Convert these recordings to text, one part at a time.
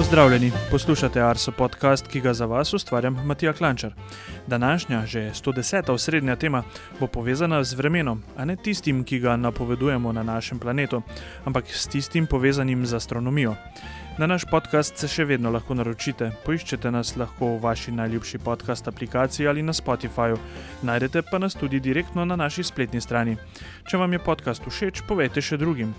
Pozdravljeni, poslušate Arso podcast, ki ga za vas ustvarjam Matija Klančar. Današnja, že 110. osrednja tema bo povezana z vremenom, a ne tistim, ki ga napovedujemo na našem planetu, ampak s tistim povezanim z astronomijo. Na naš podcast se še vedno lahko naročite, poiščete nas lahko v vaši najljubši podcast aplikaciji ali na Spotifyju, najdete pa nas tudi direktno na naši spletni strani. Če vam je podcast všeč, povejte še drugim.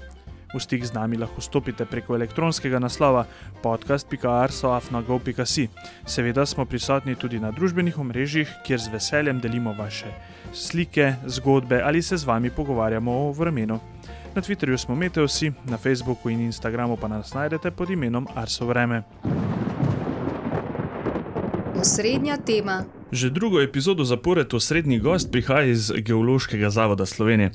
V stik z nami lahko stopite preko elektronskega naslova podcast.arsoafnago.si. Seveda smo prisotni tudi na družbenih omrežjih, kjer z veseljem delimo vaše slike, zgodbe ali se z vami pogovarjamo o vremenu. Na Twitterju smo Meteosi, na Facebooku in Instagramu pa nas najdete pod imenom Arso Vreme. Osrednja tema. Že drugo epizodo zapored osrednji gost prihaja iz Geološkega zavoda Slovenije.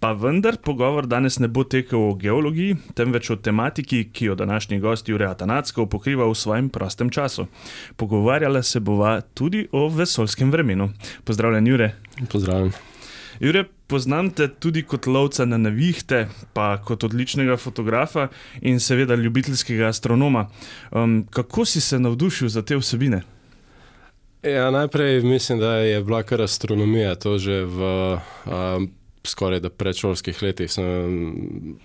Pa vendar pogovor danes ne bo tekel o geologiji, temveč o tematiki, ki jo današnji gost Jurek Atanacko pokriva v svojem prostem času. Pogovarjala se bova tudi o vesolskem vremenu. Pozdravljen, Jurek. Pozdravljen. Jure, poznam te tudi kot lovca na nevihte, pa kot odličnega fotografa in seveda ljubiteljskega astronoma. Um, kako si se navdušil za te vsebine? Ja, najprej mislim, da je bila kar astronomija, to že v um, skoraj predšolskih letih. Sem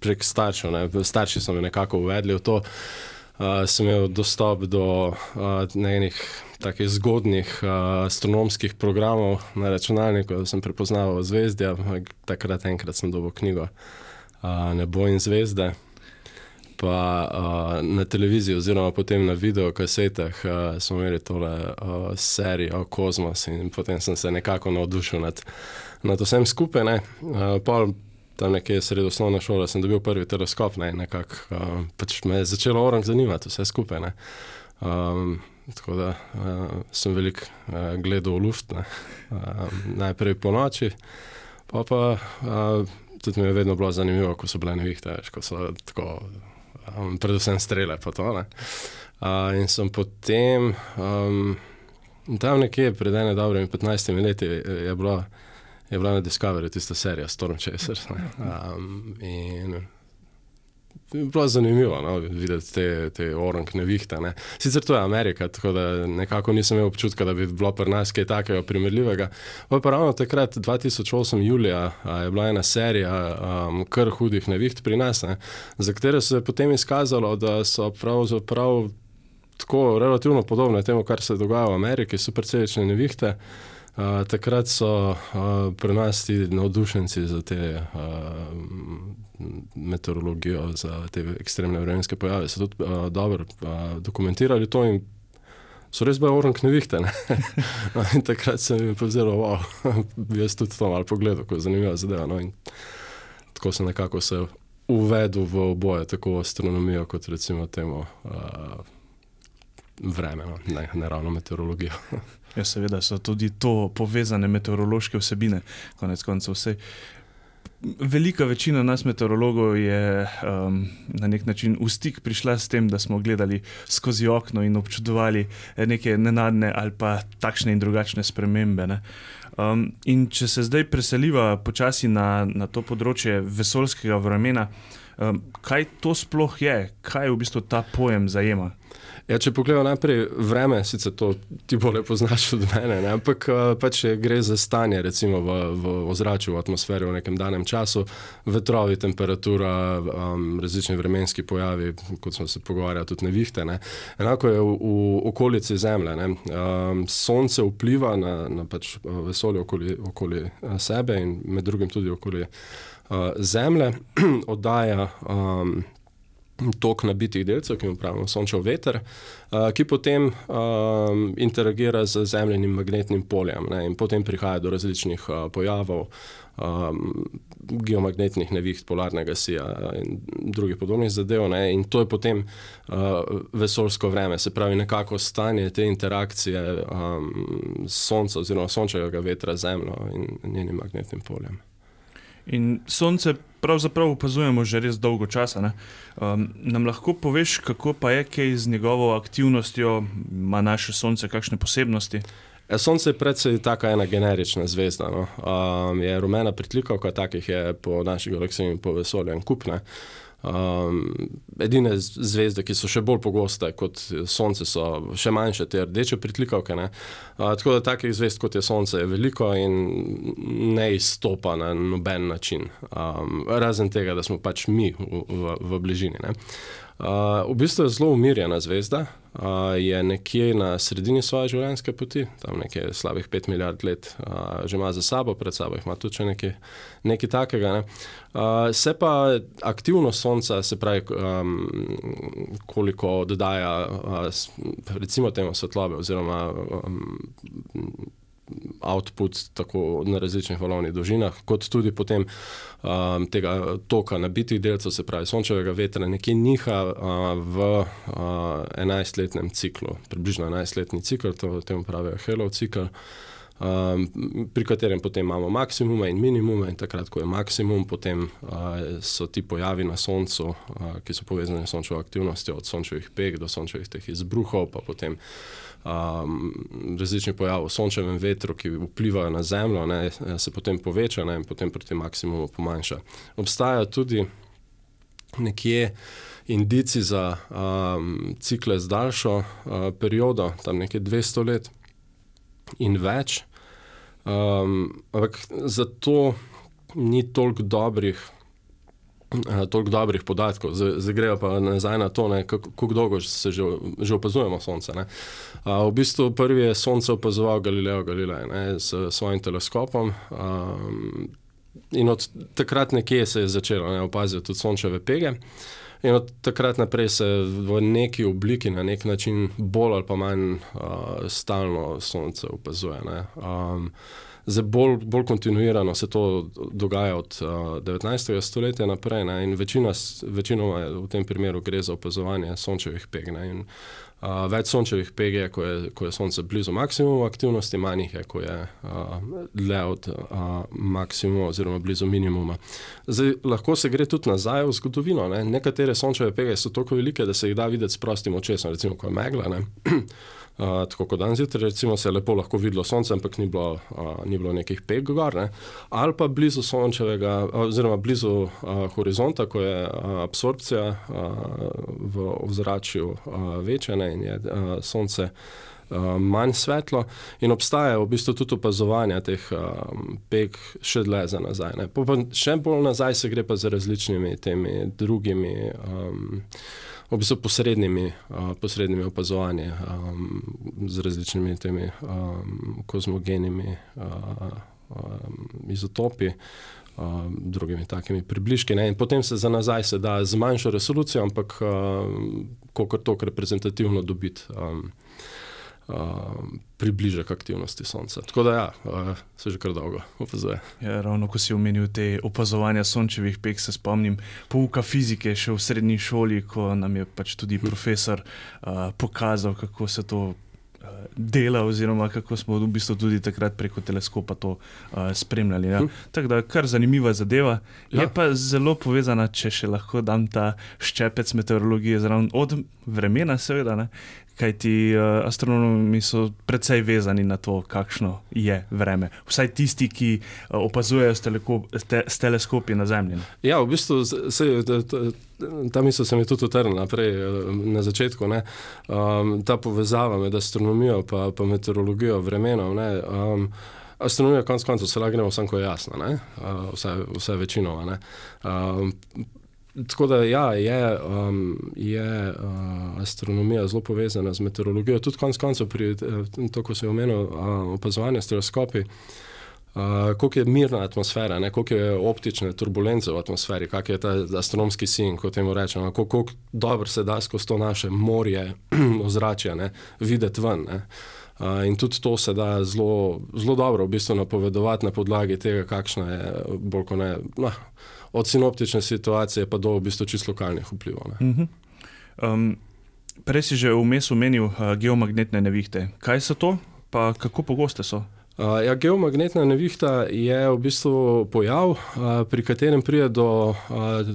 prek staršev, ne, starši so me nekako uvedli v to. Uh, sem imel dostop do uh, nekih takih zgodnih uh, astronomskih programov na računalniku, da sem prepoznal zvezde. Takrat enkrat sem dobil knjigo uh, Nebo in zvezde pa uh, na televiziji, oziroma potem na videokasetah, uh, smo imeli tole uh, serijo Kozmos in potem sem se nekako navdušil nad, nad vsem skupaj. Uh, tam nekje sredi osnovne šole sem dobil prvi teleskop, ne, nekako uh, pač me je začelo orang zanimati vse skupaj. Um, tako da uh, sem veliko uh, gledal v luft, uh, najprej po noči, pa pa. Uh, Tudi mi je vedno bilo zanimivo, ko so bile nevihte, ko so tako um, predvsem strele. To, uh, in sem potem um, tam nekje pred enim dobrim 15 leti je bila, je bila na Discovery tista serija Storm Chasers. Um, in Bilo je zanimivo no, videti te, te orang nevihte. Ne. Sicer to je Amerika, tako da nekako nisem imel občutka, da bi bilo pri nas kaj takega primerljivega. Pa, pa ravno takrat, 2008. julija, je bila ena serija um, kar hudih neviht pri nas, ne, za katere se je potem izkazalo, da so pravzaprav tako relativno podobne temu, kar se dogaja v Ameriki, super celične nevihte. Uh, takrat so uh, pri nas ti navdušenci za te uh, meteorologijo, za te ekstremne vremenske pojave. So tudi uh, dobro uh, dokumentirali to in so res bili orang nevihte. Ne? in takrat sem jim povedal, wow, bi jaz tudi to malo pogledal, ko je zanimiva zadeva. No? Tako sem nekako se uvedel v oboje, tako astronomijo kot recimo temu. Uh, Vreme, no? ne, ne ravno meteorologijo. ja, seveda so tudi to povezane meteorološke vsebine, konec koncev vse. Velika večina nas, meteorologov, je um, na nek način v stik prišla s tem, da smo gledali skozi okno in občudovali neke nenadne ali pa takšne in drugačne spremembe. Um, in če se zdaj preseliva počasi na, na to področje vesolskega vremena, um, kaj to sploh je, kaj v bistvu ta pojem zajema? Ja, če pogledamo najprej vreme, sicer to ti bolje poznaš od mene, ne? ampak eh, pač gre za stanje recimo, v, v ozračju, v atmosferi v nekem danem času, vetrovi, temperatura, um, različni vremenski pojavi, kot smo se pogovarjali, tudi nevihte. Ne? Enako je v, v okolici Zemlje. Um, sonce vpliva na, na pač eh, vesolje okoli, okoli eh, sebe in med drugim tudi okoli uh, Zemlje, oddaja. Um, tok nabitih delcev, ki jim pravimo sončev veter, uh, ki potem um, interagira z zemljenim magnetnim poljem ne, in potem prihaja do različnih uh, pojavov, um, geomagnetnih neviht, polarnega sija in drugih podobnih zadev. Ne, in to je potem uh, vesolsko vreme, se pravi nekako stanje te interakcije um, sonca oziroma sončevega vetra z zemljo in njenim magnetnim poljem. In sonce pravzaprav opazujemo že res dolgo časa. Um, nam lahko poveš, kako pa je kaj z njegovo aktivnostjo, ima naše sonce kakšne posebnosti? Ja, sonce je predvsej tako ena generična zvezda. No. Um, je rumena pritlikavka, takih je po naši galaksiji in po vesolju en kup. Um, edine zvezde, ki so še bolj pogoste kot Sonce, so še manjše, te rdeče pritlikavke. Uh, tako da takih zvezd kot je Sonce je veliko in ne izstopa na noben način, um, razen tega, da smo pač mi v, v, v bližini. Ne. Uh, v bistvu je zelo umirjena zvezda, uh, je nekje na sredini svoje življenjske poti, tam nekje slabih 5 milijard let, uh, že ima za sabo, pred sabo ima tudi nekaj, nekaj takega. Ne. Uh, se pa aktivnost Sonca, se pravi, um, koliko oddaja, uh, recimo, temu svetlobe, oziroma um, output tako na različnih valovnih dolžinah, kot tudi potem um, tega toka nabitih delcev, se pravi, sončevega vetra, nekje niha uh, v uh, 11-letnem ciklu, približno 11-letni cikl, to temu pravijo Hello cikl um, pri katerem potem imamo maksimume in minimume, in takrat, ko je maksimum, potem uh, so ti pojavi na Soncu, uh, ki so povezani s sončevo aktivnostjo, od sončevih pek do sončevih teh izbruhov, pa potem um, različni pojavi v sončevem vetru, ki vplivajo na Zemljo, ne, se potem poveča ne, in potem proti maksimumu pomanjša. Obstajajo tudi nekje. Indici za um, cikle z daljšo uh, periodo, tam nekje 200 let, in več. Um, ampak zato ni toliko dobrih, toliko dobrih podatkov. Zdaj grejo pa nazaj na to, kako dolgo se že, že opazujemo Sonce. Uh, v bistvu prvi je Sonce opazoval Galileo Galilei ne, s svojim teleskopom. Um, in od takrat nekje se je začelo opaziti tudi sončeve pege. In od takrat naprej se v neki obliki, na nek način, bolj ali pa manj uh, stalno sonce opazuje. Um, zdaj, bolj, bolj kontinuirano se to dogaja od uh, 19. stoletja naprej ne? in večina, večinoma v tem primeru gre za opazovanje sončevih peg. Ne? In Uh, več sončevih peg je, ko je, ko je sonce blizu maksimuma aktivnosti, manj jih je, ko je uh, od uh, maksimuma oziroma blizu minimuma. Zdaj, lahko se gre tudi nazaj v zgodovino. Ne? Nekatere sončeve pege so tako velike, da se jih da videti s prostim očesom, recimo, ko je megla. Uh, tako kot danes zjutraj, recimo, se je lepo lahko videlo sonce, ampak ni bilo, uh, ni bilo nekih peg gor, ne? ali pa blizu sončevega, oziroma blizu uh, horizonta, ko je uh, absorpcija uh, v ozračju uh, večja in je uh, sonce. Manj svetlo, in obstajajo v bistvu tudi opazovanja teh um, peg še dlje za nazaj. Pa še bolj nazaj se gre pa za različnimi temi drugimi um, v bistvu posrednimi, uh, posrednimi opazovanji um, z različnimi temi um, kozmogenimi uh, um, izotopi. Uh, drugimi takimi približki. Ne? In potem se za nazaj se da z manjšo resolucijo, ampak uh, kako to reprezentativno dobiti. Um, približa k aktivnosti Sonca. Tako da, ja, uh, se že kar dolgo opazuje. Ja, ravno ko si omenil te opazovanja sončevih pek, se spomnim pouka fizike še v srednji šoli, ko nam je pač tudi hm. profesor uh, pokazal, kako se to uh, dela, oziroma kako smo v bistvu tudi takrat preko teleskopa to uh, spremljali. Ja. Hm. Tako da, kar zanimiva zadeva. Ja. Je pa zelo povezana, če še lahko dam ta ščepec meteorologije zraven od vremena, seveda. Ne kaj ti uh, eh, astronomi so precej vezani na to, kakšno je vreme. Vsaj tisti, ki uh, opazujejo s, te s teleskopi na Zemlji. Ja, v bistvu se, ta misel se mi tudi utrnila naprej eh, na začetku. Um, ta povezava med astronomijo in meteorologijo vremenom. Um, Astronomija, konec koncev, se lahko gremo, samo ko je jasno, uh, vse, vse večinoma. Um, Tako da ja, je, um, je uh, astronomija zelo povezana z meteorologijo, tudi konec koncev pri eh, tem, ko se je omenil uh, opazovanje s teleskopi. Uh, koliko je mirna atmosfera, ne? koliko je optične turbulence v atmosferi, kak je ta astronomski sin, kot temu rečemo, koliko, koliko dobro se da skozi to naše morje, ozračje, videti ven. Uh, in tudi to se da zelo, zelo dobro v bistvu napovedovati na podlagi tega, kakšna je bolj kot ne. No, od sinoptične situacije pa do v bistvu čisto lokalnih vplivov. Uh -huh. um, prej si že vmes omenil uh, geomagnetne nevihte. Kaj so to, pa kako pogoste so? Uh, ja, geomagnetna nevihta je v bistvu pojav, uh, pri katerem pride do. Uh,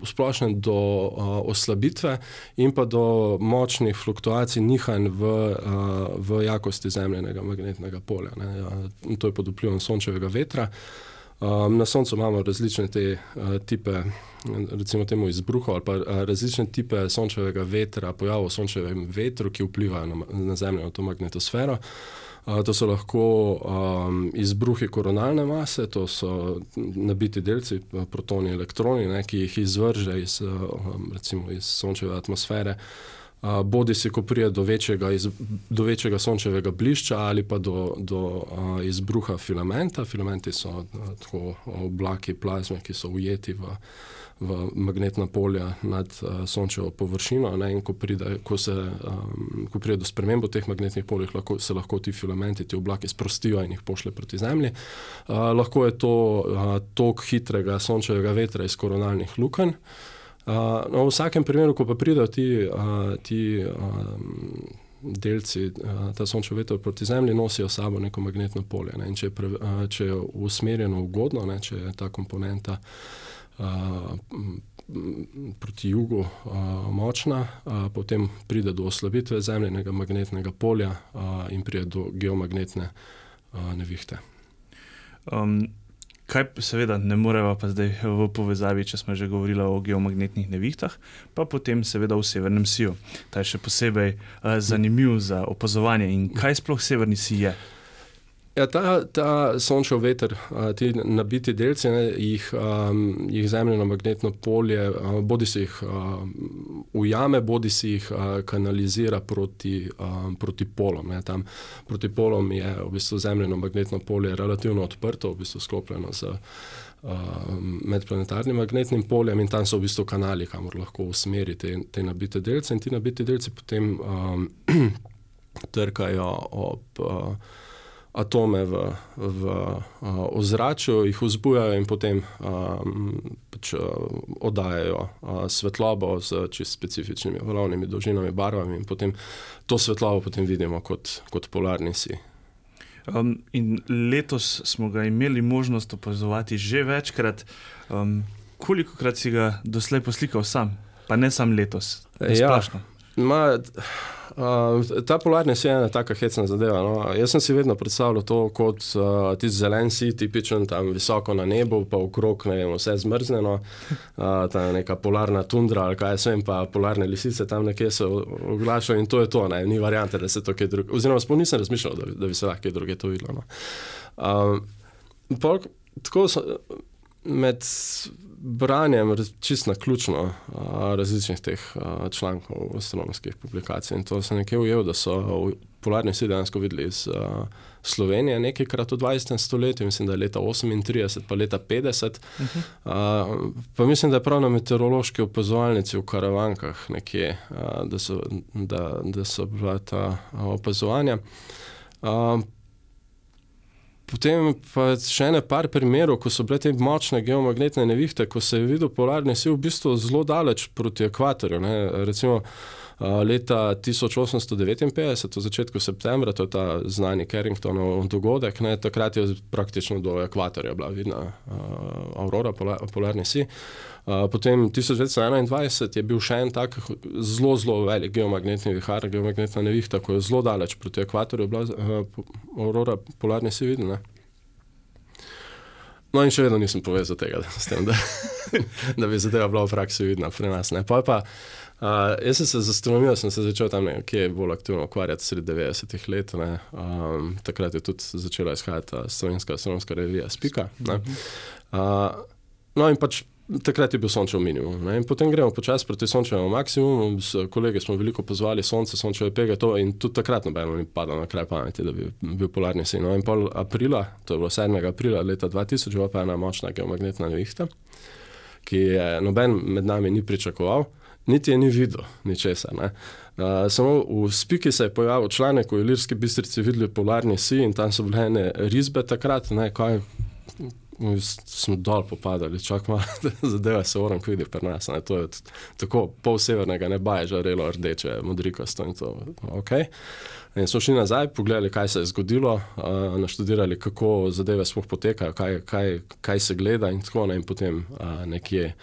Splošno do uh, oslabitve in pa do močnih fluktuacij, nihanj v, uh, v jakosti zemljenega magnetnega polja. Ne. To je pod vplivom sončevega vetra. Uh, Um, na Soncu imamo različne te uh, type, recimo temu izbruhov ali pa uh, različne type sončevega vetra, pojavov sončevega vetra, ki vplivajo na, na Zemljo, na to magnetosfero. Uh, to so lahko um, izbruhi koronalne mase, to so nabiti delci, protoni, elektroni, ne, ki jih izvrže iz, um, recimo iz sončeve atmosfere. Uh, bodi si, ko pride do večjega, iz, do večjega sončevega blišča ali pa do, do uh, izbruha filamenta. Filamenti so uh, tako oblaki plazme, ki so ujeti v, v magnetna polja nad uh, sončevo površino. Ne, ko, pride, ko, se, um, ko pride do sprememb v teh magnetnih poljih, lahko, se lahko ti filamenti, ti oblaki sprostijo in jih pošle proti Zemlji. Uh, lahko je to uh, tok hitrega sončevega vetra iz koronalnih lukenj. Uh, no, v vsakem primeru, ko pa pridejo ti, uh, ti um, delci, uh, ta sončev veter proti Zemlji, nosijo s sabo neko magnetno polje. Ne? Če, je pre, uh, če je usmerjeno ugodno, ne? če je ta komponenta uh, proti jugu uh, močna, uh, potem pride do oslabitve zemljenega magnetnega polja uh, in pride do geomagnetne uh, nevihte. Um, kaj seveda ne moremo pa zdaj v povezavi, če smo že govorili o geomagnetnih nevihtah, pa potem seveda v Severnem Siju. Ta je še posebej uh, zanimiv za opazovanje in kaj sploh Severni Sij je. Ja, ta, ta sončev veter, ti nabiti delci, ne, jih, um, jih zemljeno magnetno polje, uh, bodi si jih uh, ujame, bodi si jih uh, kanalizira proti, um, proti polom. Ne. Tam proti polom je v bistvu zemljeno magnetno polje relativno odprto, v bistvu sklopljeno z uh, medplanetarnim magnetnim poljem in tam so v bistvu kanali, kamor lahko usmeri te, te nabite delce in ti nabiti delci potem um, trkajo ob. Uh, atome v, v uh, ozračju, jih vzbujajo in potem um, pač, uh, oddajajo uh, svetlobo z čist specifičnimi valovnimi dolžinami, barvami in potem to svetlobo potem vidimo kot, kot polarni si. Um, in letos smo ga imeli možnost opazovati že večkrat. Um, koliko krat si ga doslej poslikal sam, pa ne samo letos? Ja, ma, Uh, ta polarni svet je ena taka hecna zadeva. No. Jaz sem si vedno predstavljal to kot uh, tisti zelen si, tipičen tam visoko na nebu, pa okrog ne vem, vse zmrznjeno, uh, ta neka polarna tundra ali kaj sem, pa polarne lisice tam nekje se oglašajo in to je to, ne. ni variante, da se to kaj drugega. Oziroma, sploh nisem razmišljal, da, da bi se lahko kaj drugega to videlo. No. Um, tako so med branjem čist na ključno različnih teh člankov astronomskih publikacij. In to sem nekje ujel, da so polarni sili dejansko videli iz Slovenije nekajkrat v 20. stoletju, mislim, da je leta 38, pa leta 50. Uh -huh. Pa mislim, da je prav na meteorološki opazovalnici v Karavankah nekje, da so, da, da so bila ta opazovanja. Potem pa še ene par primerov, ko so bile te močne geomagnetne nevihte, ko se je videl polarni sil v bistvu zelo daleč proti ekvatorju. Ne. Recimo leta 1859, v začetku septembra, to je ta znani Carringtonov dogodek, ne, takrat je praktično do ekvatorja bila vidna uh, aurora, polar, polarni sil. Potem 1921 je bil še en tak zelo, zelo velik geomagnetni vihar, geomagnetna nevihta, ko je zelo daleč proti ekvatorju, bila uh, aurora polarne si vidna. No, in še vedno nisem povezal tega, da, tem, da, da bi zadeva bila v praksi vidna pri nas. Pa pa, uh, jaz sem se z astronomijo sem se začel tam nekje bolj aktivno ukvarjati sredi 90-ih let. Um, takrat je tudi začela izhajati slovenska astronomska revija Spika. Uh, no, in pač takrat je bil sončev minimum. Ne? In potem gremo počasi proti sončevemu maksimumu, s kolegi smo veliko pozvali sonce, sončeve pege, to in tudi takrat nobeno ni padlo na kraj pameti, da bi bil polarni sin. No? In pol aprila, to je bilo 7. aprila leta 2000, bila pa ena močna geomagnetna nevihta, ki je noben med nami ni pričakoval. Niti je ni videl, ničesar. Uh, samo v spiki se je pojavil članek v Ilirski bistrici videli polarni si in tam so bile ene risbe takrat, ne, kaj, smo dol popadali, čak malo, da zadeva se oran vidi pri nas. Ne, to je tako pol severnega neba, je žarelo rdeče, modrikasto in to. Okay. In smo šli nazaj, pogledali, kaj se je zgodilo, uh, naštudirali, kako zadeve sploh potekajo, kaj, kaj, kaj se gleda in tako naprej. In potem uh, nekje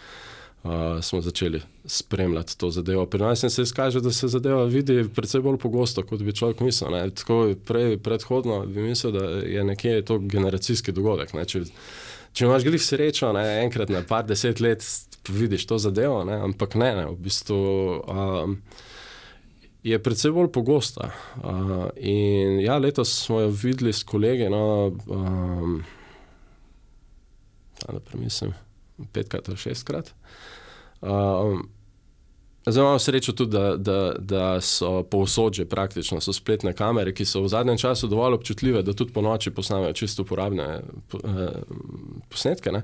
uh, smo začeli spremljati to zadevo. Pri nas se izkaže, da se zadeva vidi precej bolj pogosto, kot bi človek mislil. Ne. Tako prej, predhodno bi mislil, da je nekje to generacijski dogodek. Ne. Če, če imaš glih srečo, ne, enkrat na par deset let vidiš to zadevo, ne, ampak ne, ne, v bistvu um, je predvsej bolj pogosta. Uh, in ja, letos smo jo videli s kolegi, no, um, da premislim, petkrat ali šestkrat. Um, Zdaj imamo srečo tudi, da, da, da so povsod že praktično so spletne kamere, ki so v zadnjem času dovolj občutljive, da tudi po noči posnamejo čisto uporabne eh, posnetke. Ne?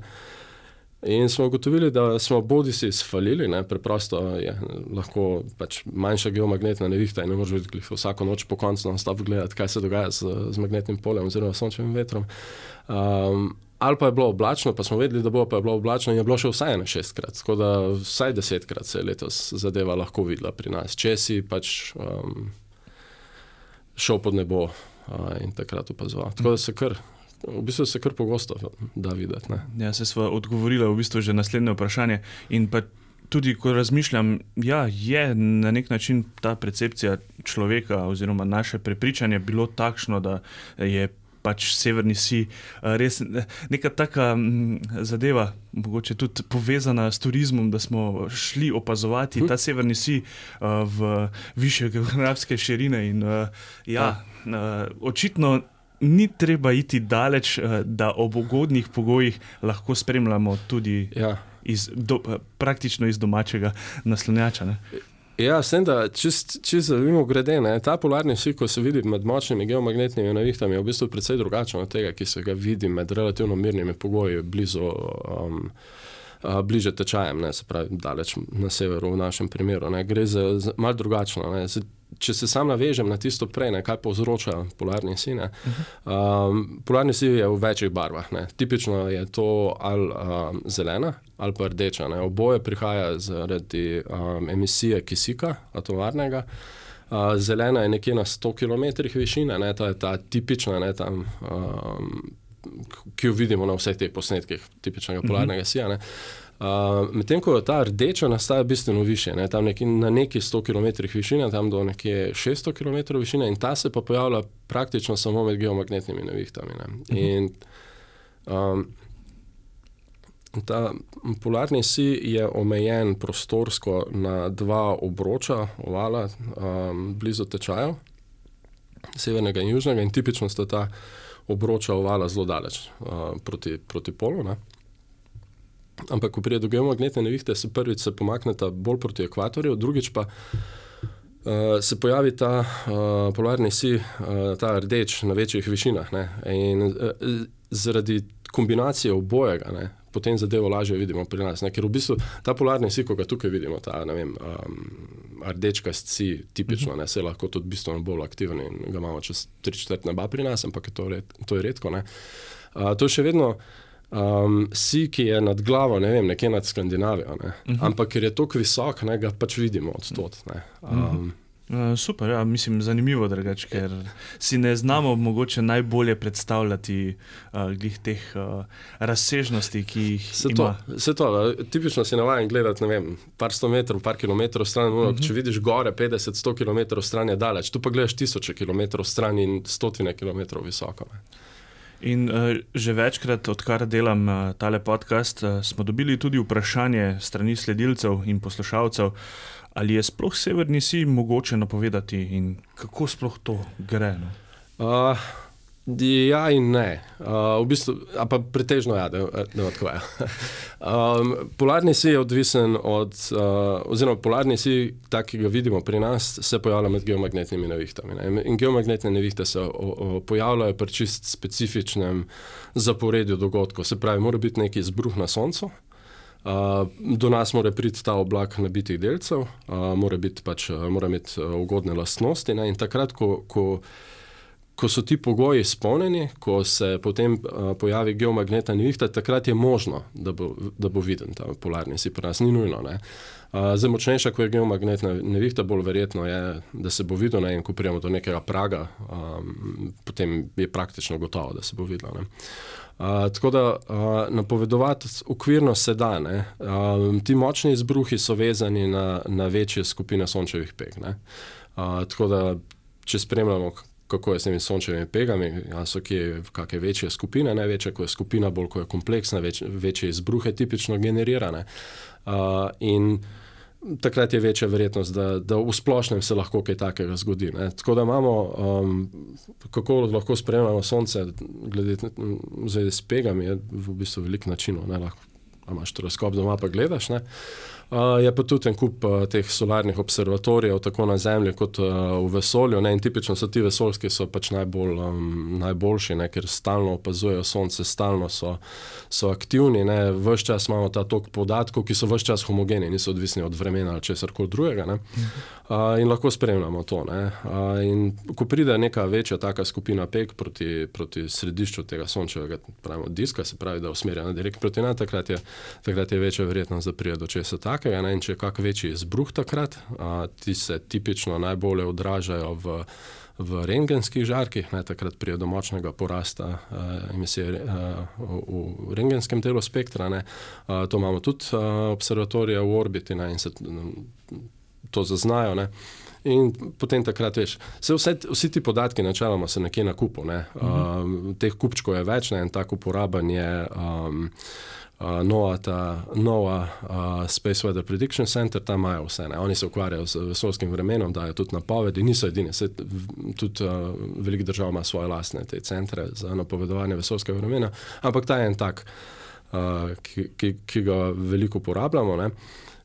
In smo ugotovili, da smo bodi si svalili, ne? preprosto je lahko pač manjša geomagnetna nevihta in ne moreš videti vsako noč po koncu na stop gledati, kaj se dogaja z, z magnetnim polem oziroma sončevim vetrom. Um, ali pa je bilo oblačno, pa smo vedeli, da bo pa je bilo oblačno in je bilo še vsaj eno šestkrat, tako da vsaj desetkrat se je letos zadeva lahko videla pri nas. Če si pač um, šel pod nebo uh, in takrat opazoval. Tako da se kar. V bistvu se kar pogosto da videti. Ne? Ja, se smo odgovorili v bistvu že naslednje vprašanje. In pa tudi, ko razmišljam, ja, je na nek način ta percepcija človeka oziroma naše prepričanje bilo takšno, da je pač severni si, res neka taka zadeva, mogoče tudi povezana s turizmom, da smo šli opazovati hm. ta severni si v više geografske širine. In, ja, ja. Očitno. Ni treba iti daleč, da ob ugodnih pogojih lahko spremljamo tudi ja. iz, do, praktično iz domačega naslonjača. Ne? Ja, sem da, če se vidimo, grede, ne, ta polarni sik, ko se vidi med močnimi geomagnetnimi navihtami, je v bistvu precej drugačen od tega, ki se ga vidi med relativno mirnimi pogoji blizu. Um, Bliže tečajem, ne, se pravi, daleč na severu, v našem primeru. Ne, gre za, za malo drugačno. Ne, če se sam navežem na tisto prej, ne, kaj povzroča polarni si. Ne, um, polarni si je v večjih barvah. Ne. Tipično je to ali um, zelena ali pa rdeča. Ne. Oboje prihaja zaradi um, emisije kisika, atomarnega. Uh, zelena je nekje na 100 km višine, ne, ta je ta tipična, ne, tam, um, ki jo vidimo na vseh teh posnetkih, tipičnega polarnega uh -huh. sija. Uh, Medtem ko ta rdeča nastaja bistveno više, ne, tam neki, na neki 100 km višine, tam do nekje 600 km višine, in ta se pa pojavlja praktično samo med geomagnetnimi nevihtami. Ne. Mhm. in, um, ta polarni si je omejen prostorsko na dva obroča, ovala, um, blizu tečajev, severnega in južnega, in tipično sta ta obroča ovala zelo daleč uh, proti, proti polu. Ne. Ampak, ko pride do geomagnetne nevihte, se prvič se pomakneta bolj proti ekvatorju, drugič pa uh, se pojavi ta uh, polarni si, uh, ta rdeč na večjih višinah. Ne? In uh, zaradi kombinacije obojega, ne, potem zadevo lažje vidimo pri nas. Ne? Ker v bistvu ta polarni si, ko ga tukaj vidimo, ta vem, um, rdečka si, tipično, ne, se lahko tudi bistveno bolj aktiven in ga imamo čez tri četrt neba pri nas, ampak je to, red, to je redko. Uh, to je še vedno um, si, ki je nad glavo, ne vem, nekje nad Skandinavijo. Ne? Uh mhm. -huh. Ampak ker je tako visok, ne, ga pač vidimo od tod. Um, uh -huh. Uh, super, ja, mislim, zanimivo, drugač, ker si ne znamo mogoče najbolje predstavljati uh, teh uh, razsežnosti, ki jih imamo. Vse to, tipično si navaden gledati, ne vem, par sto metrov, par kilometrov stran. Uh -huh. Če vidiš gore 50-100 km stran je daleč, tu pa gledaš tisoče km stran in stotine km visoko. Ne. In uh, že večkrat, odkar delam uh, tale podcast, uh, smo dobili tudi vprašanje strani sledilcev in poslušalcev, ali je sploh severni si mogoče napovedati in kako sploh to gre. No? Uh, Ja, in ne. Uh, v bistvu, pa pretežno ja, da ne odkvaja. um, polarni si je odvisen od, uh, oziroma polarni si, tak, ki ga vidimo pri nas, se pojavlja med geomagnetnimi nevihtami. Ne? In geomagnetne nevihte se o, o, pojavljajo pri čist specifičnem zaporedju dogodkov. Se pravi, mora biti neki izbruh na soncu. Uh, do nas mora priti ta oblak nabitih delcev, uh, mora, pač, uh, mora imeti ugodne lastnosti. Ne? In takrat, ko, ko ko so ti pogoji izpolnjeni, ko se potem uh, pojavi geomagnetna nevihta, takrat je možno, da bo, da bo viden ta polarni si pri nas, ni nujno. Uh, zdaj, močnejša, ko je geomagnetna nevihta, bolj verjetno je, da se bo videl, ne? in ko prijemo do nekega praga, um, potem je praktično gotovo, da se bo videl. Uh, tako da uh, napovedovati ukvirno se da. Uh, ti močni izbruhi so vezani na, na večje skupine sončevih peg. Uh, tako da, če spremljamo, kako je s temi sončevimi pegami, ali so kje kakšne večje skupine, največja, ko je skupina, bolj ko je kompleksna, več, večje izbruhe tipično generirane. Uh, in takrat je večja verjetnost, da, da v splošnem se lahko kaj takega zgodi. Ne. Tako da imamo, um, kako lahko spremljamo sonce, glede z pegami, je v bistvu veliko načinov. Ne, lahko imaš teleskop doma, pa gledaš. Ne. Uh, je pa tudi en kup uh, teh solarnih observatorijev, tako na Zemlji kot uh, v vesolju. Ne? In tipično so ti vesoljski, so pač najbolj, um, najboljši, ne? ker stalno opazujejo Sonce, stalno so, so aktivni. Ves čas imamo ta tok podatkov, ki so vse čas homogeni, niso odvisni od vremena ali česar koli drugega. Uh, in lahko spremljamo to. Uh, in ko pride neka večja taka skupina pek proti, proti središču tega sončevega pravimo, diska, se pravi, da usmerja direkt proti nam, takrat, takrat je večja verjetnost, da pride do česa takega takega. Ne? In če je kak večji izbruh takrat, a, ti se tipično najbolje odražajo v, v rengenskih žarkih, ne? takrat prije domačnega porasta a, emisije a, v, v rengenskem delu spektra. A, to imamo tudi a, observatorije v orbiti ne? in se to zaznajo. Ne? In potem takrat veš, vse, vsi ti podatki, načeloma, so nekje na kupu. Ne? Uh -huh. uh, teh kupčkov je več, ne? en tak uporaben je. Um, nova, ta, nova uh, Space Weather Prediction Center, tam imajo vse. Ne. Oni se ukvarjajo z vesolskim vremenom, dajo tudi napovedi, niso edini. Se, tudi uh, veliko držav ima svoje lastne te centre za napovedovanje vesolskega vremena, ampak ta je en tak, uh, ki, ki, ki ga veliko uporabljamo. Ne.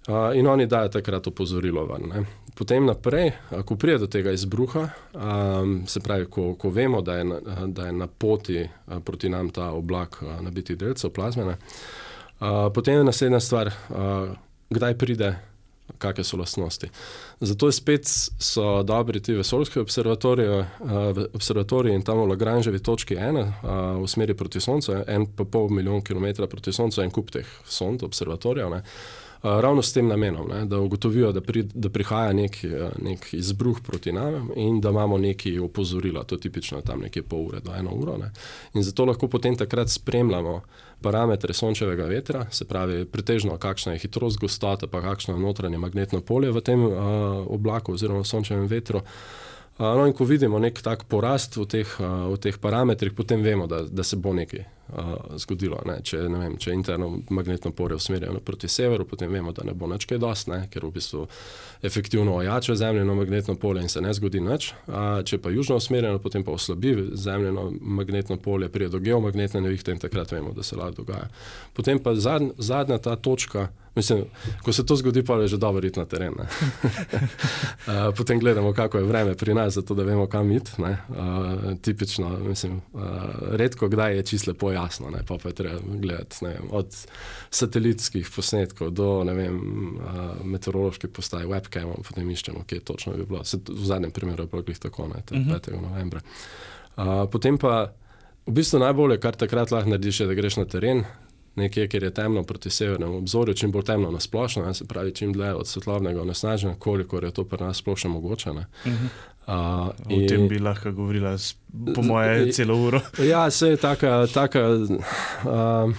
Uh, in oni dajo takrat opozorilo. Ne. Potem naprej, ko pride do tega izbruha, um, se pravi, ko, ko vemo, da je, na, da je na poti uh, proti nam ta oblak uh, nabitih delcev plazme, uh, potem je naslednja stvar, uh, kdaj pride, kakšne so lastnosti. Zato spet so dobri ti vesoljski observatoriji, uh, observatoriji in tam v Lagranževi točki ena uh, v smeri proti Soncu, en pa pol milijon kilometra proti Soncu, en kup teh sond, observatorijev. Eh, ravno s tem namenom, ne, da ugotovijo, da, pri, da prihaja nek, eh, nek izbruh proti nam in da imamo neki opozorila, to je tipično tam nekje pol ure do eno uro. Ne. In zato lahko potem takrat spremljamo parametre sončevega vetra, se pravi, pretežno kakšna je hitrost gostota, pa kakšno je notranje magnetno polje v tem uh, oblaku oziroma sončevem vetru. No, in ko vidimo nek tak porast v teh, v teh parametrih, potem vemo, da, da se bo nekaj zgodilo. Če, vem, če interno magnetno polje usmerjeno proti severu, potem vemo, da ne bo nič kaj dost, ne? ker v bistvu efektivno ojača zemljino magnetno polje in se ne zgodi nič. A, če pa južno usmerjeno, potem pa oslabi zemljino magnetno polje, prije do geomagnetne nevihte in takrat vemo, da se lahko dogaja. Potem pa zadnja, zadnja ta točka. Mislim, ko se to zgodi, pa je že dobro iti na teren. uh, potem gledamo, kako je vreme pri nas, zato da vemo, kam iti. Uh, tipično, mislim, uh, redko kdaj je čisto lepo jasno, ne? pa je treba gledati vem, od satelitskih posnetkov do vem, uh, meteoroloških postaj, webcamov, potem iščemo, kje točno bi bilo. Se, v zadnjem primeru je bilo tako, ne, 5. Uh -huh. novembra. Uh, potem pa v bistvu najbolje, kar takrat lahko narediš, je, da greš na teren. Nekje, kjer je temno proti severnemu obzorju, čim bolj temno na splošno, se pravi, čim dlje od svetlobnega onesnaženja, koliko je to pri nas splošno mogoče. Uh -huh. Uh, o in, tem bi lahko govorila, po moje, celo uro. Ja, se je taka. taka uh,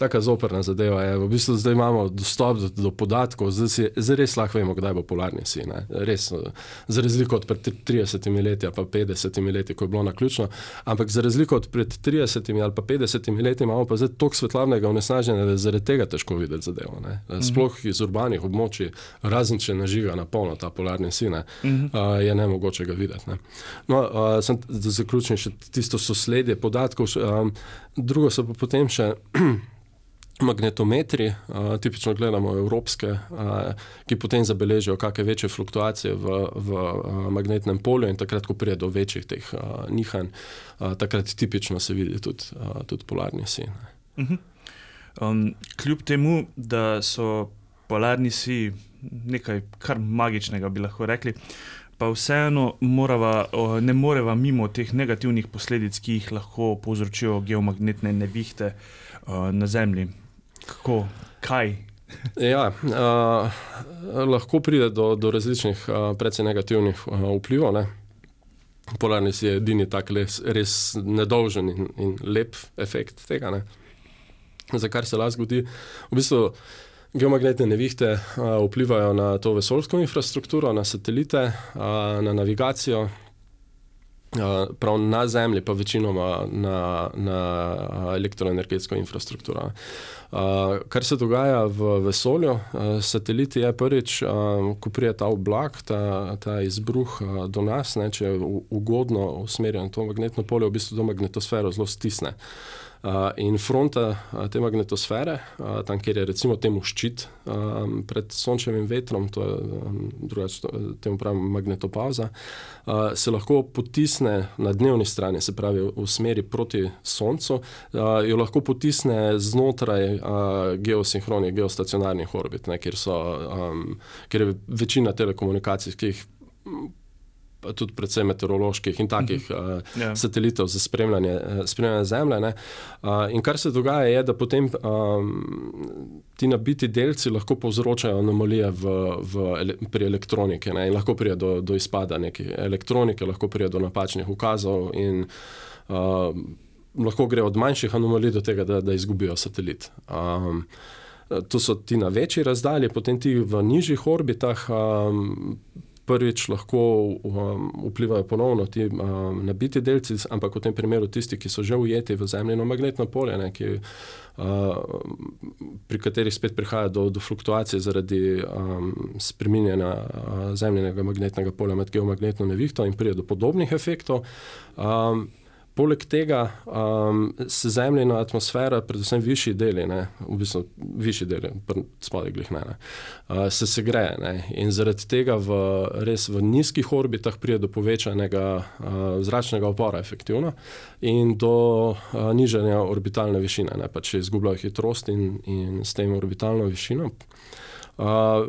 tako zoprna zadeva je. V bistvu zdaj imamo dostop do, do podatkov, zdaj, si, zdaj res lahko vemo, kdaj bo polarni si. Ne? Res, za razliko od pred 30 leti, pa 50 leti, ko je bilo na ključno. Ampak za razliko od pred 30 ali pa 50 leti imamo pa zdaj toliko svetlobnega onesnaženja, da je zaradi tega težko videti zadevo. Ne? Mhm. Sploh iz urbanih območij, razen če nažiga na polno ta polarni si, ne? uh, je ne mogoče ga videti. Ne? No, uh, sem, da zaključim še tisto sosledje podatkov. Um, drugo so pa potem še. magnetometri, uh, tipično gledamo evropske, uh, ki potem zabeležijo kakšne večje fluktuacije v, v uh, magnetnem polju in takrat, ko pride do večjih teh uh, nihanj, uh, takrat tipično se vidi tudi, uh, tudi polarni si. Uh -huh. um, kljub temu, da so polarni si nekaj kar magičnega, bi lahko rekli. Pa vseeno morava, ne moreva mimo teh negativnih posledic, ki jih lahko povzročijo geomagnetne nevihte na Zemlji kako, kaj. ja, uh, lahko pride do, do različnih, uh, precej negativnih uh, vplivov. Ne? Polarni si je edini tak res, res nedolžen in, in lep efekt tega, ne? za kar se lahko zgodi. V bistvu geomagnetne nevihte uh, vplivajo na to vesoljsko infrastrukturo, na satelite, uh, na navigacijo. Uh, prav na Zemlji, pa večinoma na, na elektroenergetsko infrastrukturo. Uh, kar se dogaja v vesolju, uh, sateliti je prvič, um, ko pride ta oblak, ta, ta izbruh uh, do nas, ne, če je ugodno usmerjen to magnetno polje, v bistvu to magnetosfero zelo stisne. Uh, in fronta uh, te magnetosfere, uh, tam kjer je recimo temu ščit pred sončevim vetrom, to je drugače, temu pravimo magnetopauza, se lahko potisne na dnevni strani, se pravi v smeri proti soncu, jo lahko potisne znotraj geosinhronih, geostacionarnih orbit, ne, kjer, so, kjer je večina telekomunikacijskih tudi predvsem meteoroloških in takih uh -huh. uh, yeah. satelitov za spremljanje, uh, spremljanje Zemlje. Uh, in kar se dogaja, je, da potem um, ti nabiti delci lahko povzročajo anomalije v, v ele, pri elektroniki ne? in lahko pride do, do izpada neke elektronike, lahko pride do napačnih ukazov. In, uh, lahko gre od manjših anomalij do tega, da, da izgubijo satelit. Um, To so ti na večji razdalji, potem ti v nižjih orbitah. Um, prvič lahko um, vplivajo ponovno ti um, nabiti delci, ampak v tem primeru tisti, ki so že ujeti v zemljino magnetno polje, ne, ki, uh, pri katerih spet prihaja do, do fluktuacije zaradi um, spreminjanja uh, zemljinega magnetnega polja med geomagnetno nevihto in pride do podobnih efektov. Um, Poleg tega um, se zemljina atmosfera, predvsem višji deli, ne, v bistvu višji deli, spodaj glih ne, ne uh, se segreje. Ne, in zaradi tega v, res v nizkih orbitah pride do povečanega uh, zračnega opora efektivno in do uh, nižanja orbitalne višine, ne, pa če izgubljajo hitrost in, in s tem orbitalno višino. Uh,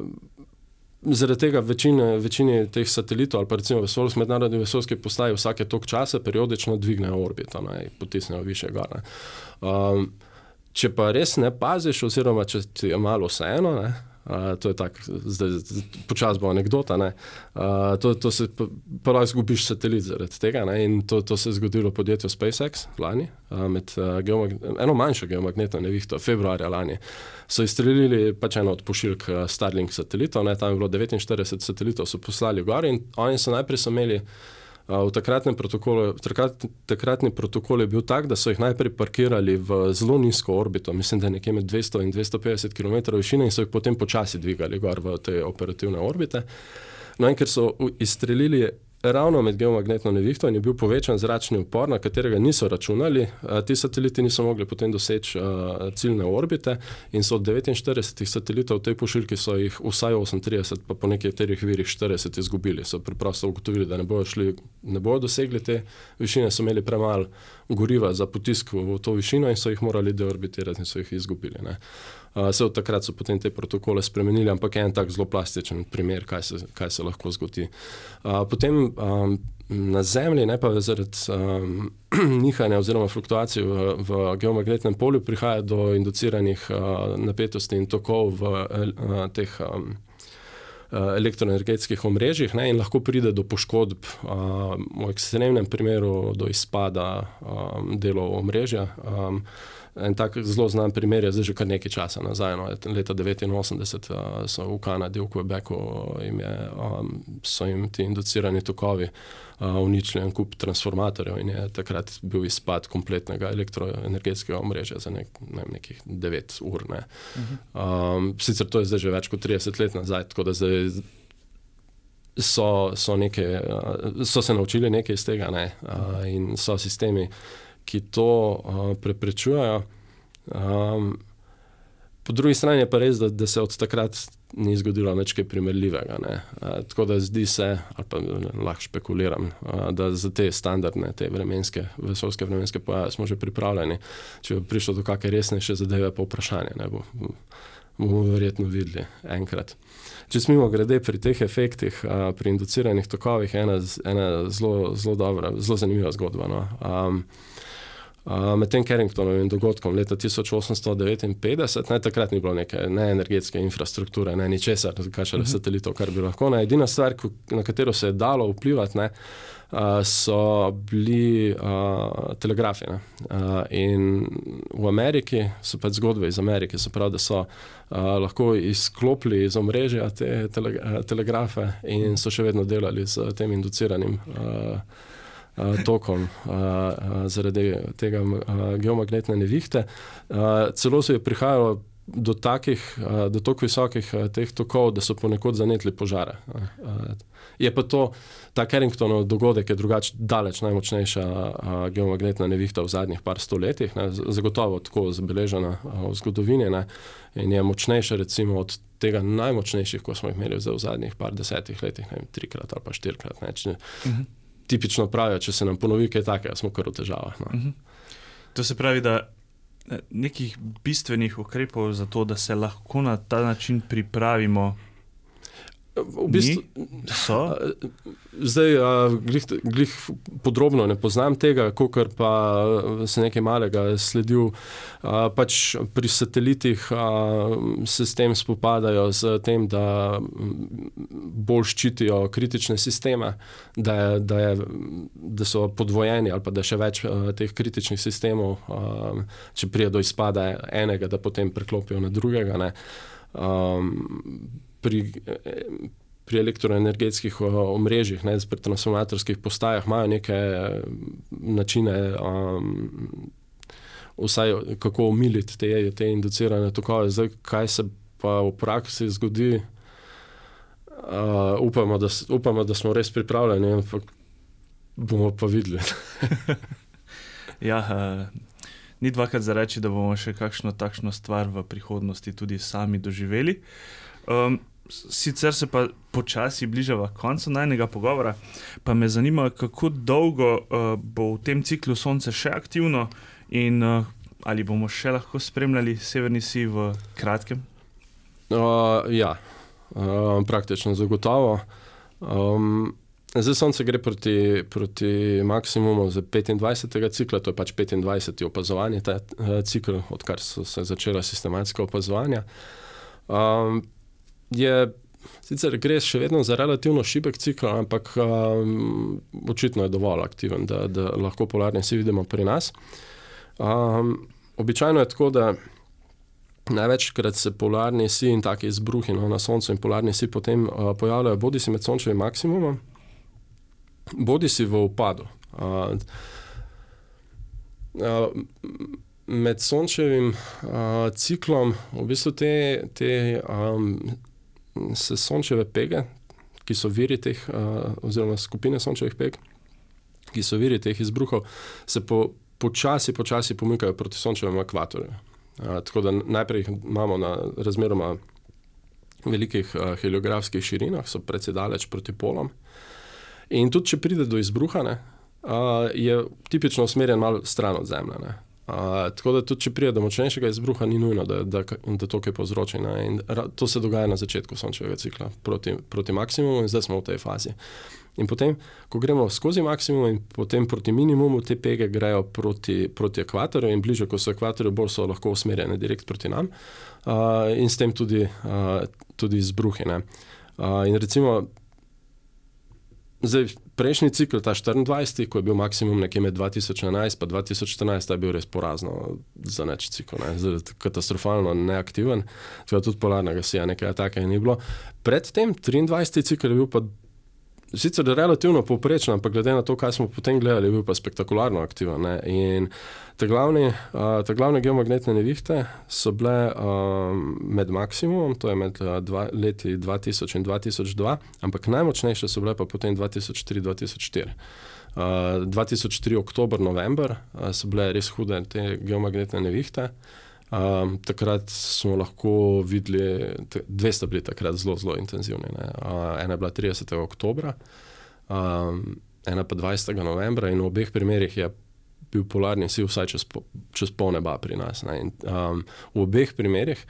Zaradi tega večine, večini teh satelitov ali pa recimo vesoljski, mednarodni vesoljski postaji vsake tok časa periodično dvignejo orbito in potisnejo više gore. Um, če pa res ne paziš, oziroma če ti je malo vseeno, Uh, to je tako, zdaj počasi bo anekdota. Uh, to, to se pravi, izgubiš satelit zaradi tega. Ne? In to, to se je zgodilo podjetju SpaceX lani, uh, med uh, eno manjšo geomagnetno nevihto, februarja lani. So izstrelili pač eno od pošiljk Starlink satelitov, ne? tam je bilo 49 satelitov, so poslali gor in oni so najprej imeli. V takratnem protokolu, takrat, takratni protokol je bil tak, da so jih najprej parkirali v zelo nizko orbito, mislim, da je nekje med 200 in 250 km višine, in so jih potem počasi dvigali gor v te operativne orbite. No, in ker so izstrelili ravno med geomagnetno nevihto in je bil povečan zračni upor, na katerega niso računali. Ti sateliti niso mogli potem doseči ciljne orbite in so od 49 satelitov v tej pošiljki so jih vsaj 38, pa po nekaterih virih 40 izgubili. So preprosto ugotovili, da ne bodo, šli, ne bodo dosegli te višine, so imeli premalo goriva za potisk v to višino in so jih morali deorbitirati in so jih izgubili. Ne. Vse od takrat so potem te protokole spremenili, ampak je en tak zelo plastičen primer, kaj se, kaj se lahko zgodi. Potem um, na Zemlji, ne pa zaradi um, nihanja oziroma fluktuacij v, v geomagnetnem polju, prihaja do induciranih uh, napetosti in tokov v uh, teh. Um, elektroenergetskih omrežjih ne, in lahko pride do poškodb, uh, v ekstremnem primeru do izpada um, delov omrežja. Um, En tak zelo znan primer je zdaj že kar nekaj časa nazaj. No, leta 1989 uh, so v Kanadi, v Quebecu, jim je, um, so jim ti inducirani tokovi uh, uničili en kup transformatorjev in je takrat bil izpad kompletnega elektroenergetskega omrežja za nek, ne, nekih 9 ur. Ne. Um, sicer to je zdaj že več kot 30 let nazaj, tako da zdaj. So, so, neke, so se naučili nekaj iz tega, ne? uh, in so sistemi, ki to uh, preprečujejo. Um, po drugi strani je pa res, da, da se od takrat ni zgodilo nič primerljivega. Uh, tako da zdi se, ali pa lahko špekuliram, uh, da za te standardne, te vremenske, vesoljske vremenske pojave smo že pripravljeni. Če bo prišlo do kakšne resnejše zadeve, pa vprašanje. Ne, bo, bomo verjetno videli enkrat. Če smo grede pri teh efektih, a, pri induciranih tokovih, ena, ena zelo, zelo dobra, zelo zanimiva zgodba. No. Um, Med tem Carringtonovim dogodkom leta 1859, ne, takrat ni bilo neke ne energetske infrastrukture, ne ničesar, kaj še le mhm. satelitov, kar bi lahko. Ne, edina stvar, na katero se je dalo vplivati, ne, so bili uh, telegrafi. Ne. In v Ameriki so pač zgodbe iz Amerike, se pravi, da so uh, lahko izklopili iz omrežja te tele, telegrafe in so še vedno delali z tem induciranim. Uh, uh, tokom uh, uh, zaradi tega geomagnetne nevihte. Celo se je prihajalo do takih, do tako visokih teh tokov, da so ponekod zanetli požare. Je pa to, ta Carringtonov dogodek je drugače daleč najmočnejša geomagnetna nevihta v zadnjih par stoletjih, ne, zagotovo tako zabeležena v zgodovini ne, in je močnejša recimo od tega najmočnejših, ko smo jih imeli v zadnjih par desetih letih, ne vem, trikrat ali pa štirikrat. Ne, če, uh -huh. Tipično pravijo, če se nam ponovi kaj takega, smo kar v težavah. No. Uh -huh. To se pravi, da nekih bistvenih ukrepov za to, da se lahko na ta način pripravimo. V bistvu, so. Zdaj, glih, glih podrobno ne poznam tega, kar pa se nekaj malega sledil. Pač pri satelitih se s tem spopadajo, z tem, da bolj ščitijo kritične sisteme, da, da, je, da so podvojeni ali pa da še več teh kritičnih sistemov, če prije do izpada enega, da potem preklopijo na drugega. Ne. Pri, pri elektroenergetskih omrežjih, ne, pri transformatorskih postajah, imajo neke načine, um, vsaj kako umiliti te, te inducirane tokove. Zdaj, kaj se pa v praksi zgodi, uh, upamo, da, upamo, da smo res pripravljeni, ampak bomo pa videli. ja, uh, ni dvakrat za reči, da bomo še kakšno takšno stvar v prihodnosti tudi sami doživeli. Um, sicer se pa počasi bližava koncu najnega pogovora, pa me zanima, kako dolgo uh, bo v tem ciklu Sonce še aktivno in uh, ali bomo še lahko spremljali Severni Si v kratkem. Uh, ja, uh, praktično zagotovo. Um, zdaj Sonce gre proti, proti maksimumu za 25. cikla, to je pač 25. opazovanje, ta uh, cikl, odkar so se začela sistematska opazovanja. Um, je sicer gre še vedno za relativno šibek cikl, ampak um, očitno je dovolj aktiven, da, da lahko polarne si vidimo pri nas. Um, običajno je tako, da največkrat se polarni si in taki izbruhi no, na Soncu in polarni si potem uh, pojavljajo bodi si med Sončevim maksimumom, bodi si v upadu. Uh, uh, Med sončevim uh, ciklom, v bistvu te, te um, se sončeve pege, ki so viri teh, uh, oziroma skupine sončevih peg, ki so viri teh izbruhov, se po, počasi, počasi pomikajo proti sončevemu ekvatorju. Uh, tako da najprej jih imamo na razmeroma velikih uh, heliografskih širinah, so precej daleč proti polom. In tudi, če pride do izbruha, uh, je tipično usmerjen malo stran od Zemlje. Uh, tako da tudi, če pride do močnejšega izbruha, ni nujno, da, da, da to kaj povzroči. To se dogaja na začetku sončevega cikla proti, proti maksimumu in zdaj smo v tej fazi. In potem, ko gremo skozi maksimum in potem proti minimumu, te pege grejo proti, proti ekvatorju in bliže, ko so ekvatorju, bolj so lahko usmerjene direkt proti nam uh, in s tem tudi, uh, tudi izbruhi. Uh, in recimo, zdaj prejšnji cikl, ta 24, ko je bil maksimum nekje med 2011 in 2014, je bil res porazno za neč cikl, ne? katastrofalno neaktiven, tudi polarnega sija, nekaj takega ni bilo. Predtem, 23 cikl je bil pa sicer relativno povprečen, ampak glede na to, kaj smo potem gledali, je bil pa spektakularno aktiven. Ne? In te glavne, uh, te glavne geomagnetne nevihte so bile uh, med maksimumom, to je med uh, dva, leti 2000 in 2002, ampak najmočnejše so bile pa potem 2003-2004. Uh, 2003, oktober, november uh, so bile res hude te geomagnetne nevihte. Um, takrat smo lahko videli, dve sta bili takrat zelo, zelo intenzivni. Uh, ena je bila 30. oktober, um, ena pa 20. novembra, in v obeh primerih je bil polarni sil vsaj čez, čez pol neba pri nas. In, um, v obeh primerih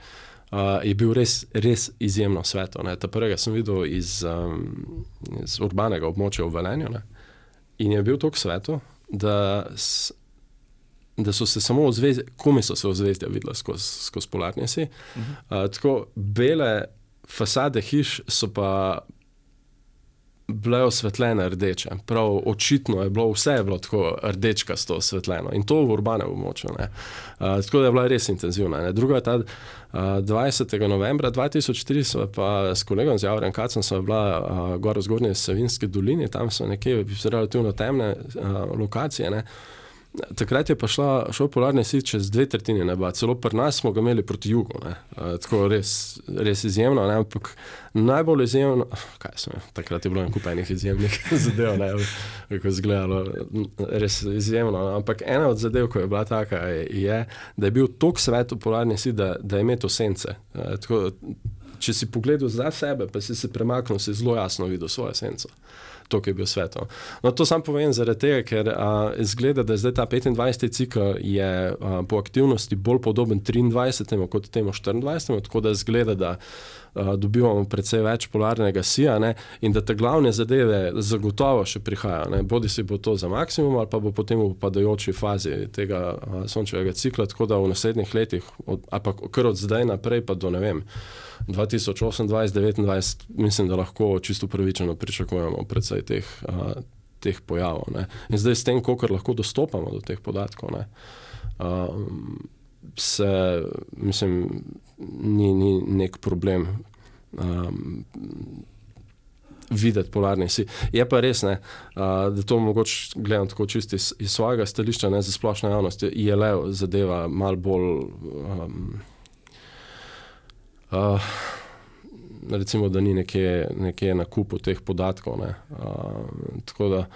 uh, je bil res, res izjemno svetlo. Ta prvega sem videl iz, um, iz urbanega območja v Velenju ne? in je bil tako svetlo, da da so se samo ozvezdja, kome so se ozvezdja videla skozi skoz polarne si. Uh -huh. uh, tako bele fasade hiš so pa bile osvetljene rdeče. Prav očitno je bilo vse je bilo tako rdečkasto osvetljeno in to v urbanem območju. Uh, tako da je bila res intenzivna. Ne. Druga je ta uh, 20. novembra 2004, so pa s kolegom z Javorjem Kacem, so bila uh, gor v zgornji Savinski dolini, tam so nekje relativno temne uh, lokacije. Ne. Takrat je pa šla, šel polarni sit čez dve tretjine neba, celo pri nas smo ga imeli proti jugu. Uh, tako res, res izjemno. Ne? Ampak najbolj izjemno, kaj sem, takrat je bilo nekaj enih izjemnih zadev, ne kako je izgledalo, res izjemno. Ne? Ampak ena od zadev, ko je bila taka, je, je da je bil tok svet v polarni sit, da, da je imel to sence. Uh, tako, če si pogledal za sebe, pa si se premaknil, si zelo jasno videl svojo senco to, ki je bil svet. No, to sam povem zaradi tega, ker izgleda, da je zdaj ta 25. cikl je, a, po aktivnosti bolj podoben 23. kot temu 24. tako da izgleda, da a, dobivamo precej več polarnega sija ne, in da te glavne zadeve zagotovo še prihajajo. Bodi si bo to za maksimum ali pa bo potem v upadajoči fazi tega a, sončevega cikla, tako da v naslednjih letih, od, ali pa kar od zdaj naprej, pa do ne vem. 2028-2029, mislim, da lahko čisto upravičeno pričakujemo predvsej teh, uh, teh pojavov. Ne. In zdaj, s tem, koliko lahko dostopamo do teh podatkov, ne, um, se, mislim, ni, ni nek problem. Um, Videti polarni si. Je pa res, ne, uh, da to mogoče gledam tako čisto iz, iz svojega stališča, ne za splošno javnost, je le zadeva malo bolj. Um, Uh, recimo, da ni nekje, nekje na kupu teh podatkov. Uh, tako da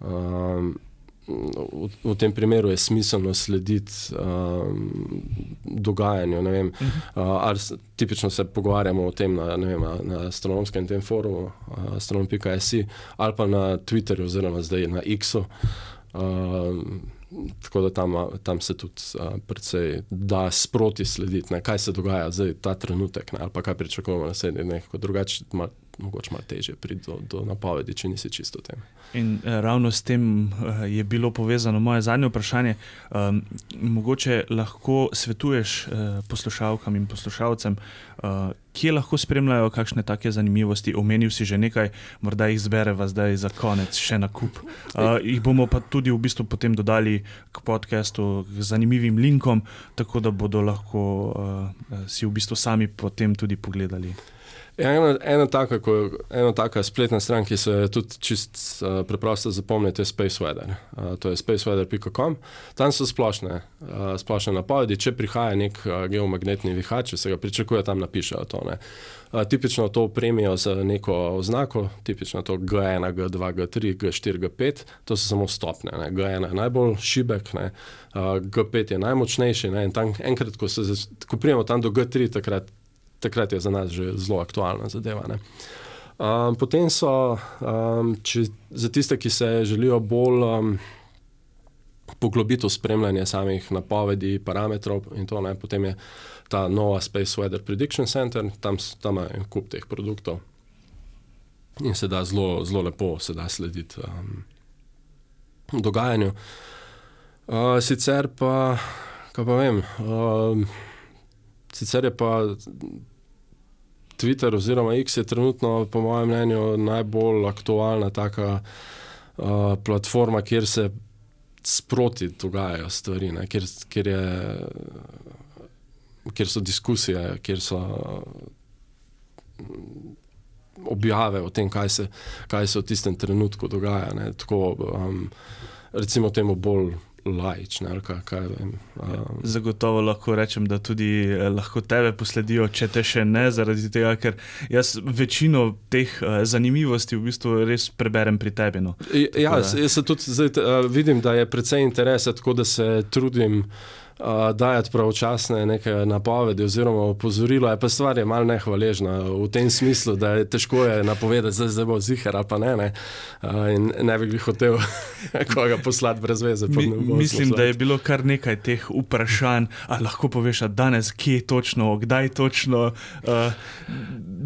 um, v, v tem primeru je smiselno slediti um, dogajanju. Vem, uh, tipično se pogovarjamo o tem na, vem, na, na astronomskem forumu, uh, astronom.js ali pa na Twitterju, oziroma zdaj na X-u. Uh, tako da tam, tam se tudi uh, precej da sproti slediti, ne, kaj se dogaja zdaj, ta trenutek, ne, ali pa kaj pričakujemo naslednji dneh, kot drugače, mogoče malo teže priti do, do napovedi, če nisi čisto tem. In eh, ravno s tem eh, je bilo povezano moje zadnje vprašanje. Um, mogoče lahko svetuješ eh, poslušalkam in poslušalcem, uh, kje lahko spremljajo kakšne take zanimivosti. Omenil si že nekaj, morda jih zbereva zdaj za konec, še na kup. Uh, jih bomo pa tudi v bistvu potem dodali k podkastu z zanimivim linkom, tako da bodo lahko uh, si v bistvu sami potem tudi pogledali. Ja, ena, ena, taka, ko, ena taka spletna stran, ki se tudi čist uh, preprosto zapomniti, je SpaceWeather. Uh, to je spaceweather.com. Tam so splošne, uh, splošne napovedi. Če prihaja nek uh, geomagnetni vihar, če se ga pričakuje, tam napišejo to. Uh, tipično to opremijo z neko oznako, tipično to G1, G2, G3, G4, G5. To so samo stopne. Ne. G1 je najbolj šibek, ne. uh, G5 je najmočnejši. Ne. In tam, enkrat, ko, se, ko prijemo tam do G3, takrat takrat je za nas že zelo aktualna zadeva. Um, potem so um, če, za tiste, ki se želijo bolj um, poglobiti v spremljanje samih napovedi, parametrov in to, ne, potem je ta nova Space Weather Prediction Center, tam, tam je en kup teh produktov in se da zelo, zelo lepo se da slediti um, dogajanju. Uh, sicer pa, kaj pa vem. Um, Sicer je pa Twitter oziroma X je trenutno, po mojem mnenju, najbolj aktualna taka uh, platforma, kjer se sproti dogajajo stvari, kjer, kjer, je, kjer so diskusije, kjer so objave o tem, kaj se, kaj se v tistem trenutku dogaja. Ne. Tako, um, recimo, temu bolj lajčne. Kaj, kaj vem, um. Zagotovo lahko rečem, da tudi eh, lahko tebe posledijo, če te še ne, zaradi tega, ker jaz večino teh uh, zanimivosti v bistvu res preberem pri tebi. No. Ja, jaz, se tudi zdaj, uh, vidim, da je precej interesa, tako da se trudim dajati pravočasne neke napovedi oziroma opozorila, je pa stvar je malce nehvaležna v tem smislu, da je težko je napovedati, da zdaj bo zihar ali pa ne. ne. In ne bi hotel koga poslati brez veze. Mi, mislim, poslati. da je bilo kar nekaj teh vprašanj, ali lahko poveš, da danes, kje točno, kdaj točno. Uh,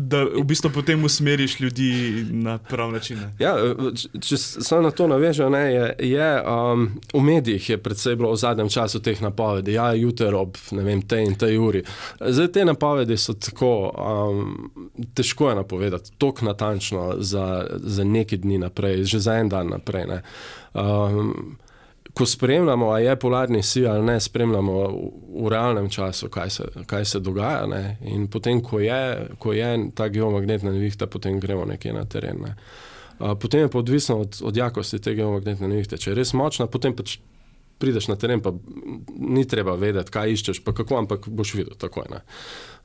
Da v bistvu potem usmeriš ljudi na prav način. Ja, če se na to navežem, je, je um, v medijih je predvsej bilo v zadnjem času teh napovedi napovedi, ja, jutri ob vem, tej in tej uri. Zdaj te napovedi so tako, um, težko je napovedati, tako natančno za, za nekaj dni naprej, že za en dan naprej. Ne. Um, ko spremljamo, a je polarni si ali ne, spremljamo v, v realnem času, kaj se, kaj se dogaja. Ne. In potem, ko je, ko je ta geomagnetna nevihta, potem gremo nekje na teren. Ne. Uh, potem je pa odvisno od, od jakosti te geomagnetne nevihte. Če je res močna, potem pač prideš na teren, pa ni treba vedeti, kaj iščeš, pa kako, ampak boš videl takoj.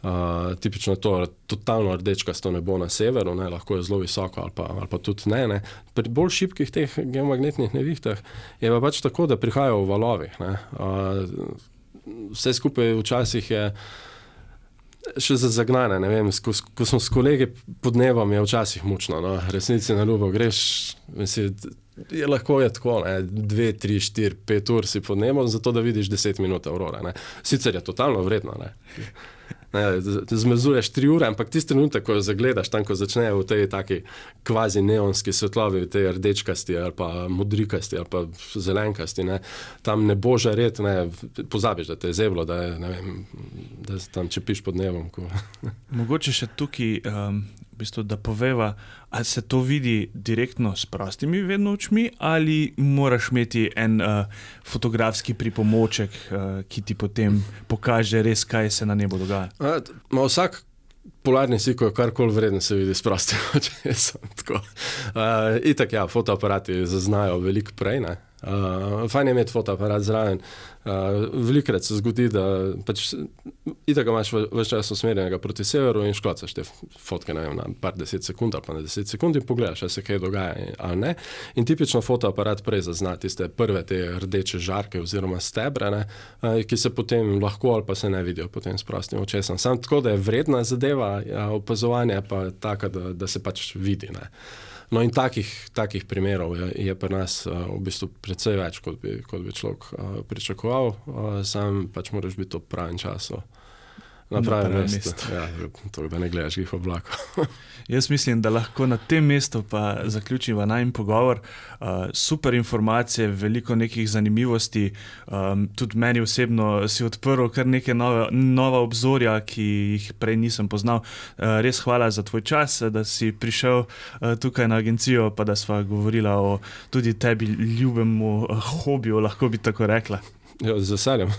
Uh, tipično to, totalno rdečkasto nebo na severu, ne, lahko je zelo visoko, ali pa, ali pa tudi ne, ne. Pri bolj šibkih teh geomagnetnih nevihtah je pa pač tako, da prihajajo v valovih. Uh, vse skupaj včasih je. Še za zagnane, ne vem, ko, ko smo s kolegi pod nebom, je včasih mučno, no, resnici na ljubo greš, mislim, je lahko je tako, ne, dve, tri, štiri, pet ur si pod nebom, zato da vidiš deset minut aurora. Ne. Sicer je totalno vredno. Ne. Ne, zmezuješ tri ure, ampak tisti trenutek, ko jo zagledaš, tam ko začnejo v tej taki kvazi neonski svetlovi, v tej rdečkasti ali pa modrikasti ali pa zelenkasti, ne, tam ne bo že red, ne, pozabiš, da te je zeblo, da, je, vem, da tam čepiš pod nebom. Mogoče še tukaj um, v bistvu, da poveva, ali se to vidi direktno s prostimi vedno očmi, ali moraš imeti en uh, fotografski pripomoček, uh, ki ti potem pokaže res, kaj se na nebu dogaja. A, vsak polarni siko je karkoli vreden, se vidi s prostimi očmi. Uh, Itak, ja, fotoaparati zaznajo veliko prej. Ne? Uh, fajn je imeti fotoaparat zraven. Uh, Velikrat se zgodi, da pač, itak imaš več časa usmerjenega proti severu in škocaš te fotke vem, na par deset sekund ali pa na deset sekund in pogledaš, se kaj dogaja ali ne. In tipično fotoaparat prej zazna tiste prve te rdeče žarke oziroma stebre, ne, uh, ki se potem lahko ali pa se ne vidijo potem s prostim očesom. Sam tako, da je vredna zadeva ja, opazovanja, pa taka, da, da se pač vidi. Ne. No, in takih, takih primerov je, je pri nas uh, v bistvu precej več, kot bi, kot bi človek uh, pričakoval, uh, sam pač moraš biti v pravem času na pravem mestu. Ja, to, da ne gledaš jih v oblak. Jaz mislim, da lahko na tem mestu pa zaključiva najmen pogovor. Uh, super informacije, veliko nekih zanimivosti. Um, tudi meni osebno si odprl kar nekaj nove, nova obzorja, ki jih prej nisem poznal. Uh, res hvala za tvoj čas, da si prišel uh, tukaj na agencijo, pa da sva govorila o tudi tebi ljubemu uh, hobiju, lahko bi tako rekla. Ja, z veseljem.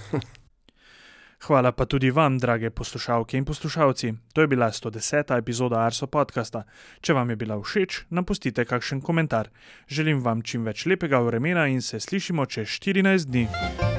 Hvala pa tudi vam, drage poslušalke in poslušalci. To je bila 110. epizoda Arso podcasta. Če vam je bila všeč, nam pustite kakšen komentar. Želim vam čim več lepega vremena in se slišimo čez 14 dni.